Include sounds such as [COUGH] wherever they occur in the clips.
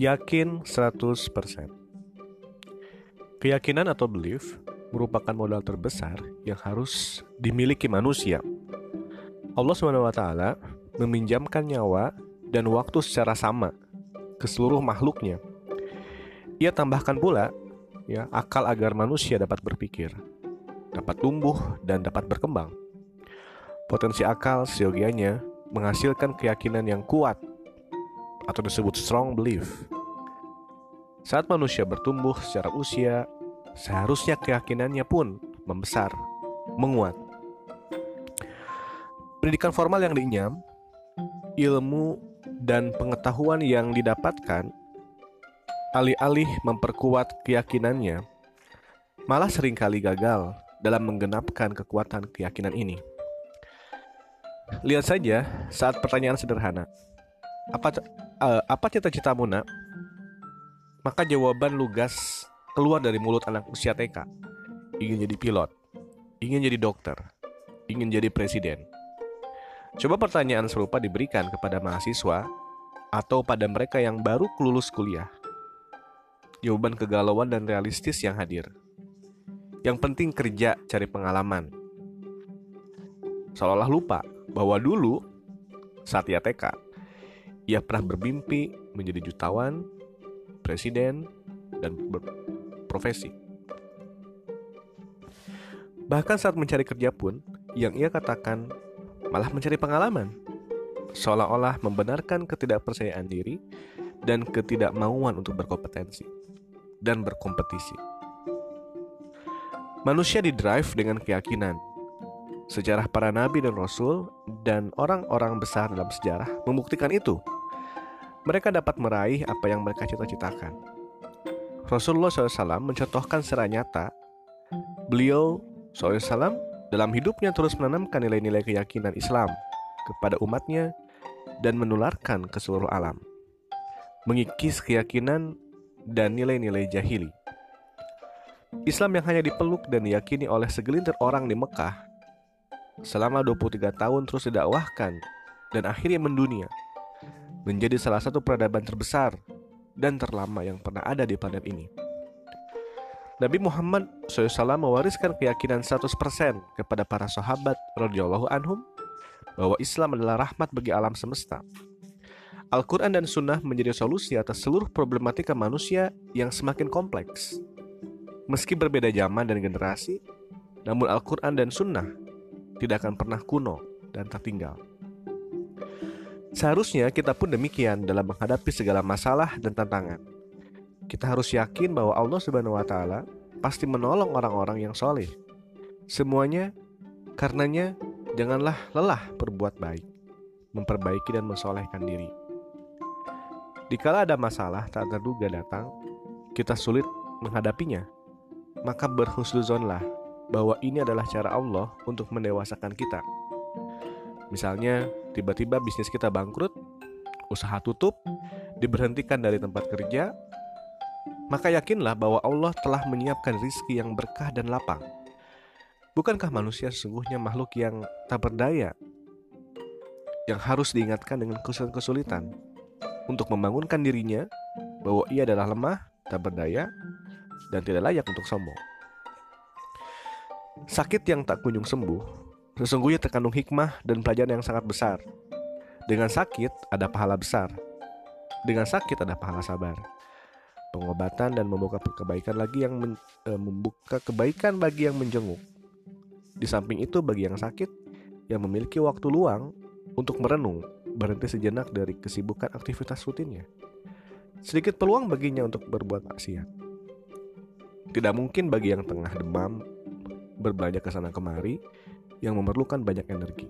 Yakin 100%. Keyakinan atau belief merupakan modal terbesar yang harus dimiliki manusia. Allah SWT meminjamkan nyawa dan waktu secara sama ke seluruh makhluknya. Ia tambahkan pula ya akal agar manusia dapat berpikir, dapat tumbuh dan dapat berkembang. Potensi akal seyogianya menghasilkan keyakinan yang kuat atau disebut strong belief. Saat manusia bertumbuh secara usia, seharusnya keyakinannya pun membesar, menguat. Pendidikan formal yang dinyam, ilmu dan pengetahuan yang didapatkan alih-alih memperkuat keyakinannya, malah sering kali gagal dalam menggenapkan kekuatan keyakinan ini. Lihat saja saat pertanyaan sederhana, apa uh, apa cita-citamu nak? Maka jawaban lugas keluar dari mulut anak usia TK. Ingin jadi pilot, ingin jadi dokter, ingin jadi presiden. Coba pertanyaan serupa diberikan kepada mahasiswa atau pada mereka yang baru lulus kuliah. Jawaban kegalauan dan realistis yang hadir. Yang penting kerja cari pengalaman. Seolah-olah lupa bahwa dulu saat ia TK, ia pernah bermimpi menjadi jutawan, presiden, dan berprofesi. Bahkan saat mencari kerja pun, yang ia katakan malah mencari pengalaman, seolah-olah membenarkan ketidakpercayaan diri dan ketidakmauan untuk berkompetensi dan berkompetisi. Manusia didrive dengan keyakinan. Sejarah para nabi dan rasul dan orang-orang besar dalam sejarah membuktikan itu mereka dapat meraih apa yang mereka cita-citakan. Rasulullah SAW mencontohkan secara nyata, beliau SAW dalam hidupnya terus menanamkan nilai-nilai keyakinan Islam kepada umatnya dan menularkan ke seluruh alam, mengikis keyakinan dan nilai-nilai jahili. Islam yang hanya dipeluk dan diyakini oleh segelintir orang di Mekah selama 23 tahun terus didakwahkan dan akhirnya mendunia menjadi salah satu peradaban terbesar dan terlama yang pernah ada di planet ini. Nabi Muhammad SAW mewariskan keyakinan 100% kepada para sahabat radhiyallahu anhum bahwa Islam adalah rahmat bagi alam semesta. Al-Quran dan Sunnah menjadi solusi atas seluruh problematika manusia yang semakin kompleks. Meski berbeda zaman dan generasi, namun Al-Quran dan Sunnah tidak akan pernah kuno dan tertinggal. Seharusnya kita pun demikian dalam menghadapi segala masalah dan tantangan. Kita harus yakin bahwa Allah Subhanahu wa taala pasti menolong orang-orang yang soleh. Semuanya karenanya janganlah lelah berbuat baik, memperbaiki dan mensolehkan diri. Dikala ada masalah tak terduga datang, kita sulit menghadapinya, maka berhusnuzonlah bahwa ini adalah cara Allah untuk mendewasakan kita. Misalnya, tiba-tiba bisnis kita bangkrut, usaha tutup, diberhentikan dari tempat kerja, maka yakinlah bahwa Allah telah menyiapkan rizki yang berkah dan lapang. Bukankah manusia sesungguhnya makhluk yang tak berdaya, yang harus diingatkan dengan kesulitan-kesulitan untuk membangunkan dirinya bahwa ia adalah lemah, tak berdaya, dan tidak layak untuk sombong. Sakit yang tak kunjung sembuh Sesungguhnya terkandung hikmah dan pelajaran yang sangat besar. Dengan sakit ada pahala besar. Dengan sakit ada pahala sabar. Pengobatan dan membuka kebaikan lagi yang men, e, membuka kebaikan bagi yang menjenguk. Di samping itu bagi yang sakit yang memiliki waktu luang untuk merenung, berhenti sejenak dari kesibukan aktivitas rutinnya. Sedikit peluang baginya untuk berbuat maksiat. Tidak mungkin bagi yang tengah demam berbelanja ke sana kemari yang memerlukan banyak energi.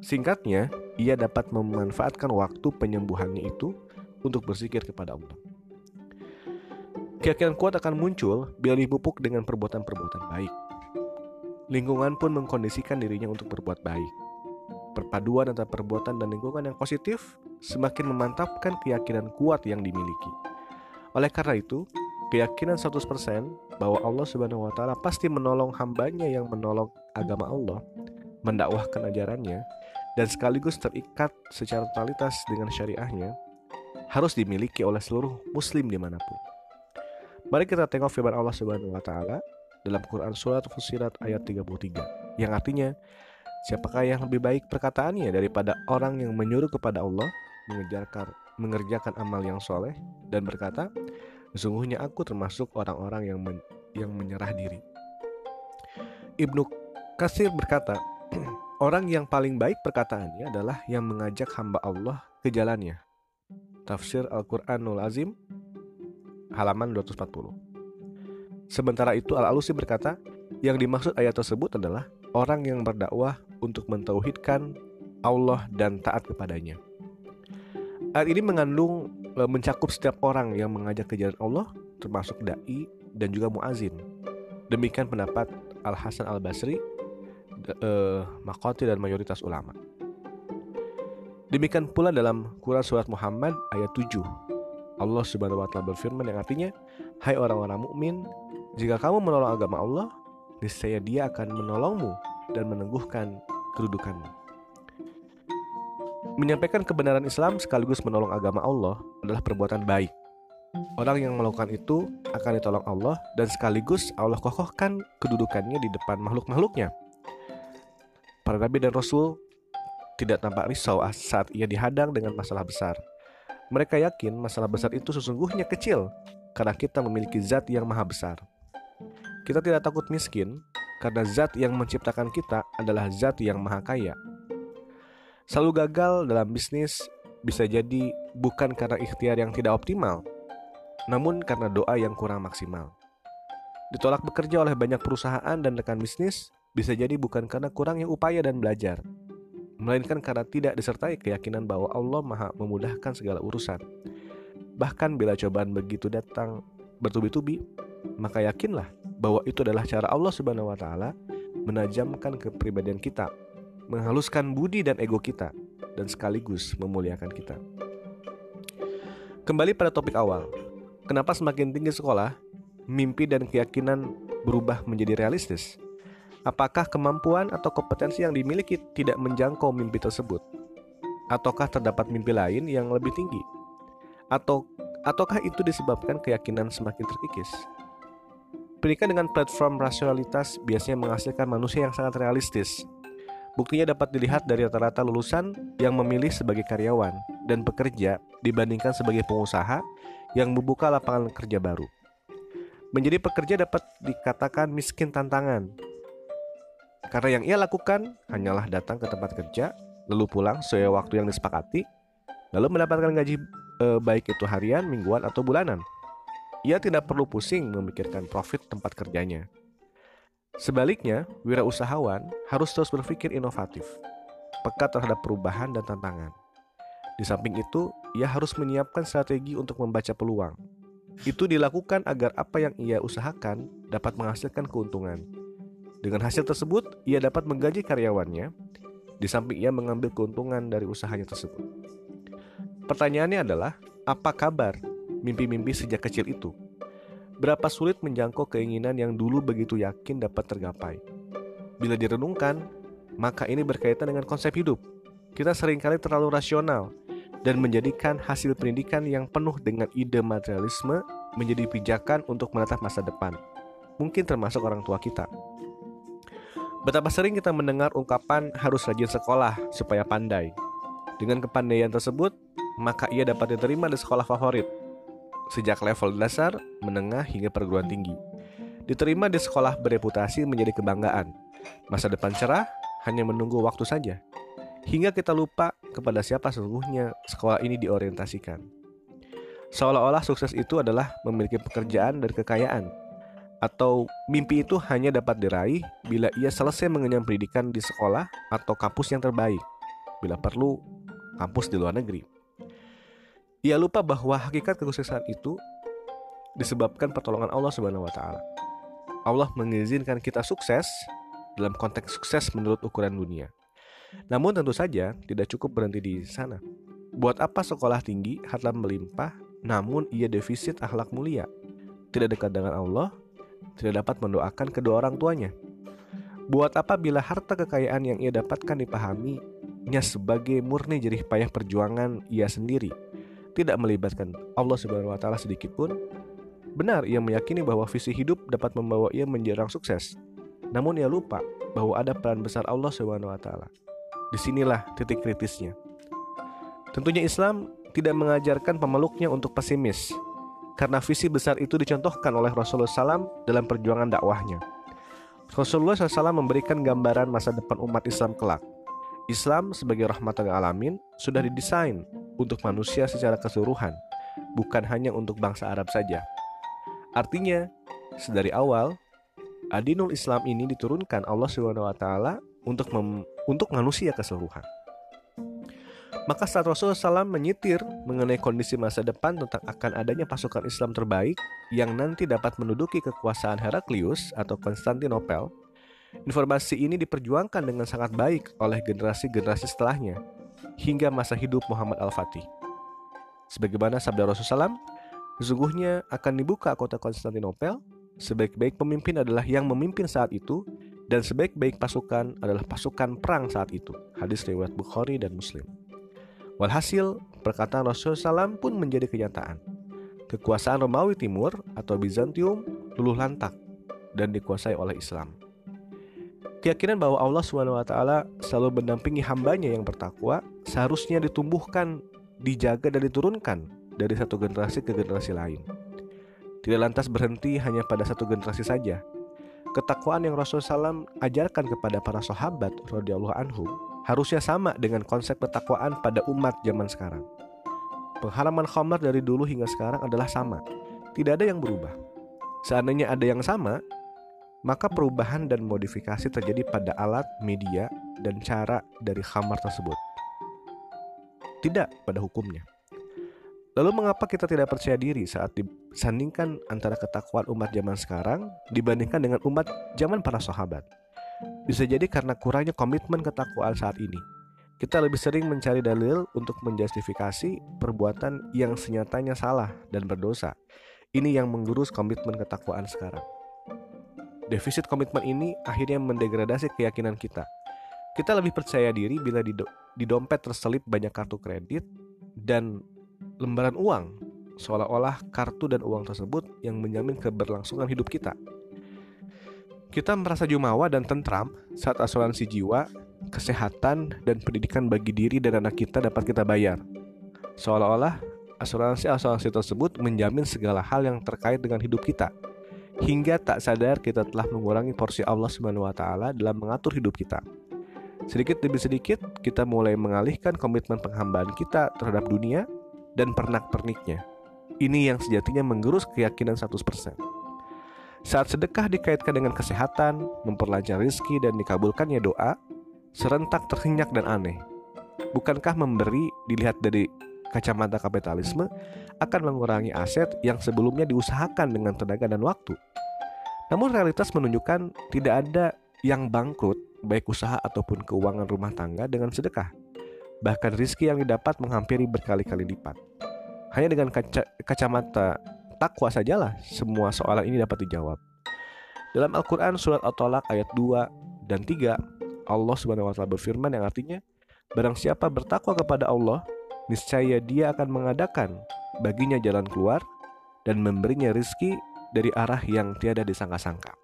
Singkatnya, ia dapat memanfaatkan waktu penyembuhannya itu untuk bersikir kepada Allah. Keyakinan kuat akan muncul bila dipupuk dengan perbuatan-perbuatan baik. Lingkungan pun mengkondisikan dirinya untuk berbuat baik. Perpaduan antara perbuatan dan lingkungan yang positif semakin memantapkan keyakinan kuat yang dimiliki. Oleh karena itu, keyakinan 100% bahwa Allah Subhanahu wa taala pasti menolong hambanya yang menolong agama Allah, mendakwahkan ajarannya, dan sekaligus terikat secara totalitas dengan syariahnya, harus dimiliki oleh seluruh muslim di mana pun. Mari kita tengok firman Allah Subhanahu wa taala dalam Quran surat Fusilat ayat 33 yang artinya siapakah yang lebih baik perkataannya daripada orang yang menyuruh kepada Allah mengerjakan mengerjakan amal yang soleh dan berkata sesungguhnya aku termasuk orang-orang yang men, yang menyerah diri. Ibnu Kasir berkata [CLEARS THROAT] orang yang paling baik perkataannya adalah yang mengajak hamba Allah ke jalannya. Tafsir Al-Quranul Azim halaman 240 Sementara itu Al-Alusi berkata, yang dimaksud ayat tersebut adalah orang yang berdakwah untuk mentauhidkan Allah dan taat kepadanya. Ayat ini mengandung mencakup setiap orang yang mengajak ke jalan Allah, termasuk dai dan juga muazin. Demikian pendapat Al Hasan Al Basri, eh, Makoti dan mayoritas ulama. Demikian pula dalam Quran surat Muhammad ayat 7. Allah Subhanahu wa taala berfirman yang artinya, "Hai orang-orang mukmin, jika kamu menolong agama Allah, niscaya Dia akan menolongmu dan meneguhkan kedudukanmu. Menyampaikan kebenaran Islam sekaligus menolong agama Allah adalah perbuatan baik. Orang yang melakukan itu akan ditolong Allah dan sekaligus Allah kokohkan kedudukannya di depan makhluk-makhluknya. Para nabi dan rasul tidak tampak risau saat ia dihadang dengan masalah besar. Mereka yakin masalah besar itu sesungguhnya kecil karena kita memiliki zat yang maha besar. Kita tidak takut miskin karena zat yang menciptakan kita adalah zat yang maha kaya. Selalu gagal dalam bisnis bisa jadi bukan karena ikhtiar yang tidak optimal, namun karena doa yang kurang maksimal. Ditolak bekerja oleh banyak perusahaan dan rekan bisnis bisa jadi bukan karena kurangnya upaya dan belajar, melainkan karena tidak disertai keyakinan bahwa Allah Maha memudahkan segala urusan. Bahkan bila cobaan begitu datang bertubi-tubi, maka yakinlah bahwa itu adalah cara Allah Subhanahu wa taala menajamkan kepribadian kita, menghaluskan budi dan ego kita dan sekaligus memuliakan kita. Kembali pada topik awal. Kenapa semakin tinggi sekolah, mimpi dan keyakinan berubah menjadi realistis? Apakah kemampuan atau kompetensi yang dimiliki tidak menjangkau mimpi tersebut? Ataukah terdapat mimpi lain yang lebih tinggi? Atau ataukah itu disebabkan keyakinan semakin terkikis? Pendidikan dengan platform rasionalitas biasanya menghasilkan manusia yang sangat realistis. Buktinya dapat dilihat dari rata-rata lulusan yang memilih sebagai karyawan dan pekerja dibandingkan sebagai pengusaha yang membuka lapangan kerja baru. Menjadi pekerja dapat dikatakan miskin tantangan. Karena yang ia lakukan hanyalah datang ke tempat kerja, lalu pulang sesuai waktu yang disepakati, lalu mendapatkan gaji e, baik itu harian, mingguan, atau bulanan. Ia tidak perlu pusing memikirkan profit tempat kerjanya. Sebaliknya, wirausahawan harus terus berpikir inovatif, peka terhadap perubahan dan tantangan. Di samping itu, ia harus menyiapkan strategi untuk membaca peluang. Itu dilakukan agar apa yang ia usahakan dapat menghasilkan keuntungan. Dengan hasil tersebut, ia dapat menggaji karyawannya, di samping ia mengambil keuntungan dari usahanya tersebut. Pertanyaannya adalah, apa kabar mimpi-mimpi sejak kecil itu. Berapa sulit menjangkau keinginan yang dulu begitu yakin dapat tergapai. Bila direnungkan, maka ini berkaitan dengan konsep hidup. Kita sering kali terlalu rasional dan menjadikan hasil pendidikan yang penuh dengan ide materialisme menjadi pijakan untuk menatap masa depan. Mungkin termasuk orang tua kita. Betapa sering kita mendengar ungkapan harus rajin sekolah supaya pandai. Dengan kepandaian tersebut, maka ia dapat diterima di sekolah favorit sejak level dasar, menengah hingga perguruan tinggi. Diterima di sekolah bereputasi menjadi kebanggaan. Masa depan cerah hanya menunggu waktu saja. Hingga kita lupa kepada siapa sesungguhnya sekolah ini diorientasikan. Seolah-olah sukses itu adalah memiliki pekerjaan dan kekayaan, atau mimpi itu hanya dapat diraih bila ia selesai mengenyam pendidikan di sekolah atau kampus yang terbaik, bila perlu kampus di luar negeri. Ia lupa bahwa hakikat kesuksesan itu disebabkan pertolongan Allah Subhanahu wa taala. Allah mengizinkan kita sukses dalam konteks sukses menurut ukuran dunia. Namun tentu saja tidak cukup berhenti di sana. Buat apa sekolah tinggi, harta melimpah, namun ia defisit akhlak mulia, tidak dekat dengan Allah, tidak dapat mendoakan kedua orang tuanya. Buat apa bila harta kekayaan yang ia dapatkan dipahaminya sebagai murni jerih payah perjuangan ia sendiri, tidak melibatkan Allah Subhanahu wa taala sedikit pun. Benar, ia meyakini bahwa visi hidup dapat membawa ia menjadi sukses. Namun ia lupa bahwa ada peran besar Allah Subhanahu wa taala. Di sinilah titik kritisnya. Tentunya Islam tidak mengajarkan pemeluknya untuk pesimis, karena visi besar itu dicontohkan oleh Rasulullah SAW dalam perjuangan dakwahnya. Rasulullah SAW memberikan gambaran masa depan umat Islam kelak. Islam sebagai rahmatan alamin sudah didesain untuk manusia secara keseluruhan, bukan hanya untuk bangsa Arab saja. Artinya, sedari awal, adinul Islam ini diturunkan Allah SWT untuk untuk manusia keseluruhan. Maka saat Rasulullah SAW menyitir mengenai kondisi masa depan tentang akan adanya pasukan Islam terbaik yang nanti dapat menduduki kekuasaan Heraklius atau Konstantinopel, informasi ini diperjuangkan dengan sangat baik oleh generasi-generasi setelahnya hingga masa hidup Muhammad Al-Fatih. Sebagaimana sabda Rasulullah SAW, sesungguhnya akan dibuka kota Konstantinopel, sebaik-baik pemimpin adalah yang memimpin saat itu, dan sebaik-baik pasukan adalah pasukan perang saat itu. Hadis riwayat Bukhari dan Muslim. Walhasil, perkataan Rasulullah SAW pun menjadi kenyataan. Kekuasaan Romawi Timur atau Bizantium luluh lantak dan dikuasai oleh Islam. Keyakinan bahwa Allah SWT selalu mendampingi hambanya yang bertakwa seharusnya ditumbuhkan, dijaga dan diturunkan dari satu generasi ke generasi lain. Tidak lantas berhenti hanya pada satu generasi saja. Ketakwaan yang Rasulullah SAW ajarkan kepada para sahabat radhiyallahu anhum harusnya sama dengan konsep ketakwaan pada umat zaman sekarang. Pengharaman khamar dari dulu hingga sekarang adalah sama, tidak ada yang berubah. Seandainya ada yang sama, maka perubahan dan modifikasi terjadi pada alat, media, dan cara dari khamar tersebut. Tidak pada hukumnya. Lalu mengapa kita tidak percaya diri saat disandingkan antara ketakwaan umat zaman sekarang dibandingkan dengan umat zaman para sahabat? Bisa jadi karena kurangnya komitmen ketakwaan saat ini. Kita lebih sering mencari dalil untuk menjustifikasi perbuatan yang senyatanya salah dan berdosa. Ini yang mengurus komitmen ketakwaan sekarang. Defisit komitmen ini akhirnya mendegradasi keyakinan kita. Kita lebih percaya diri bila di, do di dompet terselip banyak kartu kredit dan lembaran uang, seolah-olah kartu dan uang tersebut yang menjamin keberlangsungan hidup kita. Kita merasa jumawa dan tentram saat asuransi jiwa, kesehatan, dan pendidikan bagi diri dan anak kita dapat kita bayar. Seolah-olah asuransi-asuransi tersebut menjamin segala hal yang terkait dengan hidup kita. Hingga tak sadar kita telah mengurangi porsi Allah Subhanahu wa taala dalam mengatur hidup kita. Sedikit demi sedikit kita mulai mengalihkan komitmen penghambaan kita terhadap dunia dan pernak-perniknya. Ini yang sejatinya menggerus keyakinan 100%. Saat sedekah dikaitkan dengan kesehatan, memperlancar rizki dan dikabulkannya doa, serentak terhenyak dan aneh. Bukankah memberi dilihat dari kacamata kapitalisme akan mengurangi aset yang sebelumnya diusahakan dengan tenaga dan waktu? Namun realitas menunjukkan tidak ada yang bangkrut baik usaha ataupun keuangan rumah tangga dengan sedekah. Bahkan rizki yang didapat menghampiri berkali-kali lipat. Hanya dengan kaca, kacamata takwa sajalah semua soalan ini dapat dijawab. Dalam Al-Quran surat At-Tolak ayat 2 dan 3, Allah Subhanahu wa taala berfirman yang artinya, barang siapa bertakwa kepada Allah, niscaya dia akan mengadakan baginya jalan keluar dan memberinya rizki dari arah yang tiada disangka-sangka.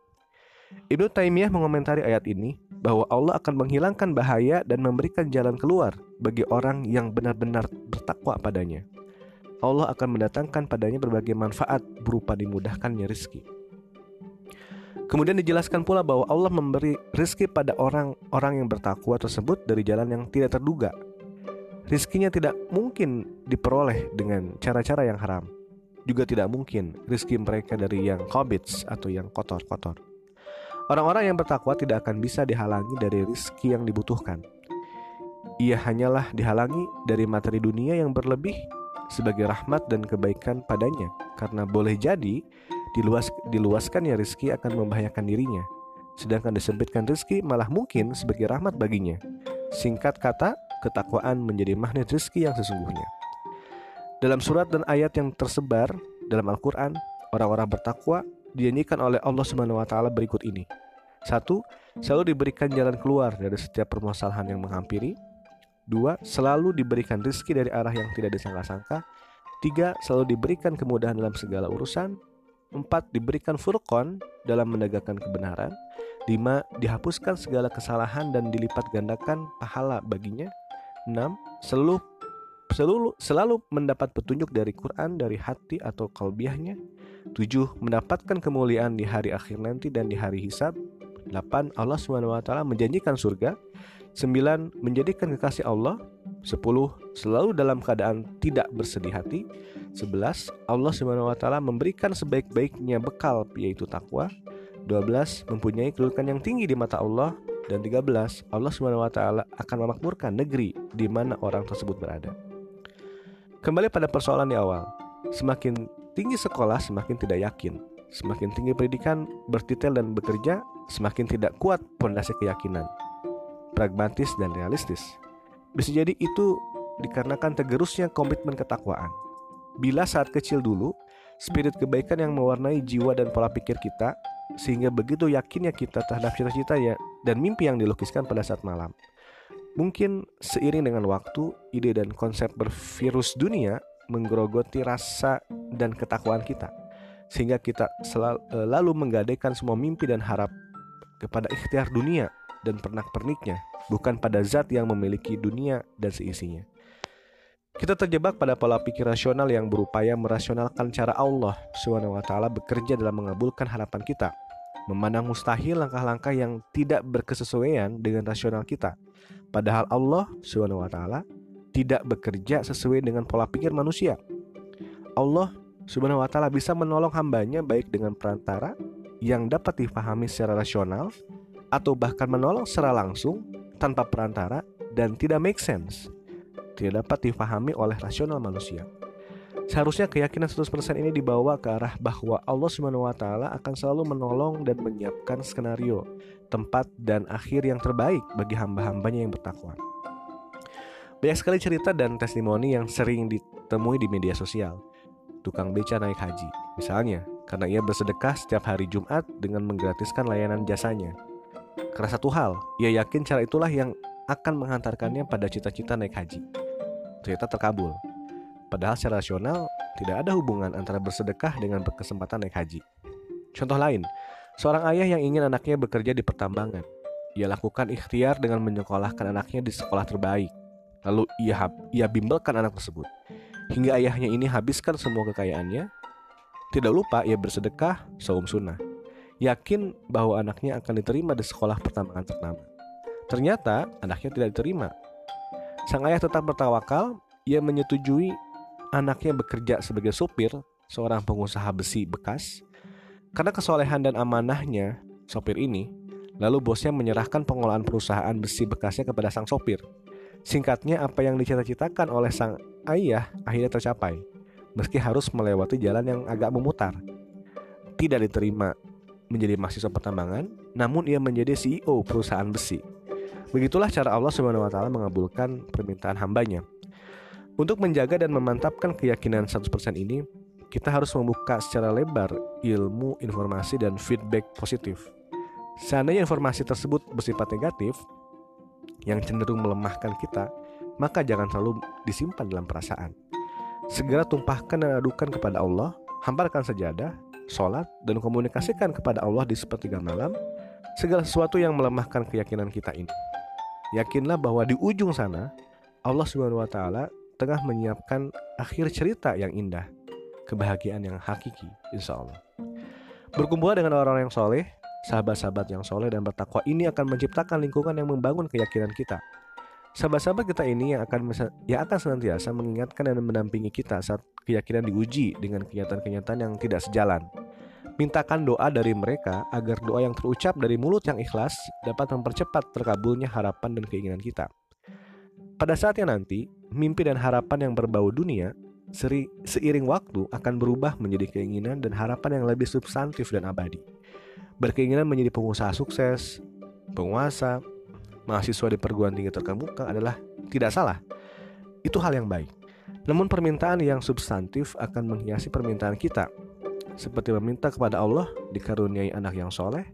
Ibnu Taimiyah mengomentari ayat ini bahwa Allah akan menghilangkan bahaya dan memberikan jalan keluar bagi orang yang benar-benar bertakwa padanya. Allah akan mendatangkan padanya berbagai manfaat berupa dimudahkannya rizki. Kemudian dijelaskan pula bahwa Allah memberi rizki pada orang-orang yang bertakwa tersebut dari jalan yang tidak terduga. Rizkinya tidak mungkin diperoleh dengan cara-cara yang haram. Juga tidak mungkin rizki mereka dari yang kobits atau yang kotor-kotor. Orang-orang yang bertakwa tidak akan bisa dihalangi dari rizki yang dibutuhkan. Ia hanyalah dihalangi dari materi dunia yang berlebih sebagai rahmat dan kebaikan padanya. Karena boleh jadi diluas diluaskannya rizki akan membahayakan dirinya. Sedangkan disempitkan rizki malah mungkin sebagai rahmat baginya. Singkat kata ketakwaan menjadi magnet rizki yang sesungguhnya. Dalam surat dan ayat yang tersebar dalam Al-Quran orang-orang bertakwa dinyanyikan oleh Allah Subhanahu wa taala berikut ini. Satu, selalu diberikan jalan keluar dari setiap permasalahan yang menghampiri. Dua, selalu diberikan rizki dari arah yang tidak disangka-sangka. Tiga, selalu diberikan kemudahan dalam segala urusan. Empat, diberikan furqon dalam menegakkan kebenaran. Lima, dihapuskan segala kesalahan dan dilipat gandakan pahala baginya. Enam, selalu selalu selalu mendapat petunjuk dari Quran dari hati atau kalbiahnya. Tujuh, mendapatkan kemuliaan di hari akhir nanti dan di hari hisab. 8. Allah SWT menjanjikan surga 9. Menjadikan kekasih Allah 10. Selalu dalam keadaan tidak bersedih hati 11. Allah SWT memberikan sebaik-baiknya bekal yaitu takwa 12. Mempunyai kedudukan yang tinggi di mata Allah dan 13. Allah SWT akan memakmurkan negeri di mana orang tersebut berada. Kembali pada persoalan di awal. Semakin tinggi sekolah semakin tidak yakin. Semakin tinggi pendidikan, bertitel dan bekerja, semakin tidak kuat pondasi keyakinan, pragmatis dan realistis. Bisa jadi itu dikarenakan tergerusnya komitmen ketakwaan. Bila saat kecil dulu, spirit kebaikan yang mewarnai jiwa dan pola pikir kita, sehingga begitu yakinnya kita terhadap cita-cita ya dan mimpi yang dilukiskan pada saat malam. Mungkin seiring dengan waktu, ide dan konsep bervirus dunia menggerogoti rasa dan ketakwaan kita sehingga kita selalu, eh, lalu menggadaikan semua mimpi dan harap kepada ikhtiar dunia dan pernak-perniknya, bukan pada zat yang memiliki dunia dan seisinya. Kita terjebak pada pola pikir rasional yang berupaya merasionalkan cara Allah SWT bekerja dalam mengabulkan harapan kita, memandang mustahil langkah-langkah yang tidak berkesesuaian dengan rasional kita. Padahal Allah SWT tidak bekerja sesuai dengan pola pikir manusia. Allah Subhanahu wa taala bisa menolong hambanya baik dengan perantara yang dapat dipahami secara rasional atau bahkan menolong secara langsung tanpa perantara dan tidak make sense. Tidak dapat dipahami oleh rasional manusia. Seharusnya keyakinan 100% ini dibawa ke arah bahwa Allah Subhanahu wa taala akan selalu menolong dan menyiapkan skenario, tempat dan akhir yang terbaik bagi hamba-hambanya yang bertakwa. Banyak sekali cerita dan testimoni yang sering ditemui di media sosial tukang beca naik haji. Misalnya, karena ia bersedekah setiap hari Jumat dengan menggratiskan layanan jasanya. Karena satu hal, ia yakin cara itulah yang akan menghantarkannya pada cita-cita naik haji. Ternyata terkabul. Padahal secara rasional, tidak ada hubungan antara bersedekah dengan berkesempatan naik haji. Contoh lain, seorang ayah yang ingin anaknya bekerja di pertambangan. Ia lakukan ikhtiar dengan menyekolahkan anaknya di sekolah terbaik. Lalu ia, ia bimbelkan anak tersebut hingga ayahnya ini habiskan semua kekayaannya. Tidak lupa ia bersedekah, saum sunnah. Yakin bahwa anaknya akan diterima di sekolah pertambangan ternama. Ternyata anaknya tidak diterima. Sang ayah tetap bertawakal, ia menyetujui anaknya bekerja sebagai supir seorang pengusaha besi bekas. Karena kesolehan dan amanahnya sopir ini, lalu bosnya menyerahkan pengolahan perusahaan besi bekasnya kepada sang sopir. Singkatnya, apa yang dicita-citakan oleh sang ayah akhirnya tercapai, meski harus melewati jalan yang agak memutar. Tidak diterima menjadi mahasiswa pertambangan, namun ia menjadi CEO perusahaan besi. Begitulah cara Allah taala mengabulkan permintaan hambanya. Untuk menjaga dan memantapkan keyakinan 100% ini, kita harus membuka secara lebar ilmu, informasi, dan feedback positif. Seandainya informasi tersebut bersifat negatif, yang cenderung melemahkan kita, maka jangan selalu disimpan dalam perasaan. Segera tumpahkan dan adukan kepada Allah, hamparkan sajadah, sholat, dan komunikasikan kepada Allah di sepertiga malam segala sesuatu yang melemahkan keyakinan kita ini. Yakinlah bahwa di ujung sana Allah Subhanahu wa taala tengah menyiapkan akhir cerita yang indah, kebahagiaan yang hakiki, insya Allah. Berkumpul dengan orang-orang yang soleh, Sahabat-sahabat yang soleh dan bertakwa ini akan menciptakan lingkungan yang membangun keyakinan kita. Sahabat-sahabat kita ini yang akan yang akan senantiasa mengingatkan dan mendampingi kita saat keyakinan diuji dengan kenyataan-kenyataan yang tidak sejalan. Mintakan doa dari mereka agar doa yang terucap dari mulut yang ikhlas dapat mempercepat terkabulnya harapan dan keinginan kita. Pada saatnya nanti, mimpi dan harapan yang berbau dunia seri, seiring waktu akan berubah menjadi keinginan dan harapan yang lebih substantif dan abadi berkeinginan menjadi pengusaha sukses, penguasa, mahasiswa di perguruan tinggi terkemuka adalah tidak salah. Itu hal yang baik. Namun permintaan yang substantif akan menghiasi permintaan kita, seperti meminta kepada Allah dikaruniai anak yang soleh,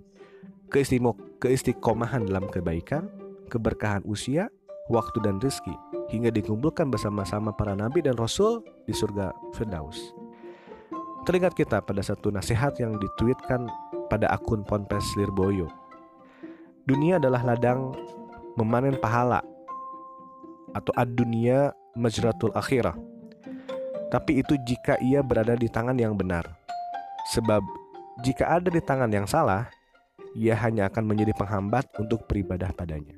keistiqomahan dalam kebaikan, keberkahan usia, waktu dan rizki hingga dikumpulkan bersama-sama para nabi dan rasul di surga Firdaus. Teringat kita pada satu nasihat yang dituitkan pada akun Ponpes Lirboyo. Dunia adalah ladang memanen pahala atau ad-dunia majratul akhirah. Tapi itu jika ia berada di tangan yang benar. Sebab jika ada di tangan yang salah, ia hanya akan menjadi penghambat untuk beribadah padanya.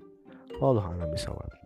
Allah a'lam.